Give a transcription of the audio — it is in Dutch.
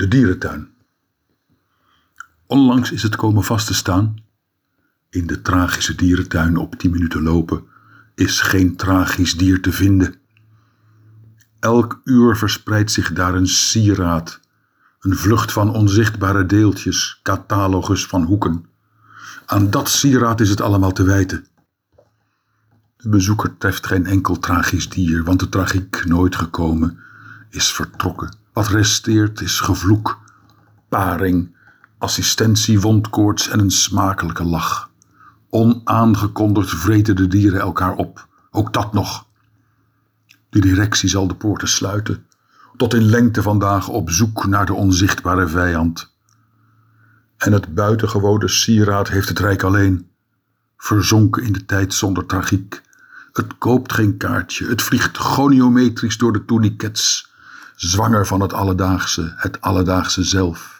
De dierentuin. Onlangs is het komen vast te staan. In de tragische dierentuin op 10 minuten lopen is geen tragisch dier te vinden. Elk uur verspreidt zich daar een sieraad, een vlucht van onzichtbare deeltjes, catalogus van hoeken. Aan dat sieraad is het allemaal te wijten. De bezoeker treft geen enkel tragisch dier, want de tragiek nooit gekomen is vertrokken. Wat resteert is gevloek, paring, assistentie, wondkoorts en een smakelijke lach. Onaangekondigd vreten de dieren elkaar op, ook dat nog. De directie zal de poorten sluiten, tot in lengte vandaag op zoek naar de onzichtbare vijand. En het buitengewone sieraad heeft het rijk alleen, verzonken in de tijd zonder tragiek. Het koopt geen kaartje, het vliegt goniometrisch door de tourniquets, zwanger van het alledaagse, het alledaagse zelf.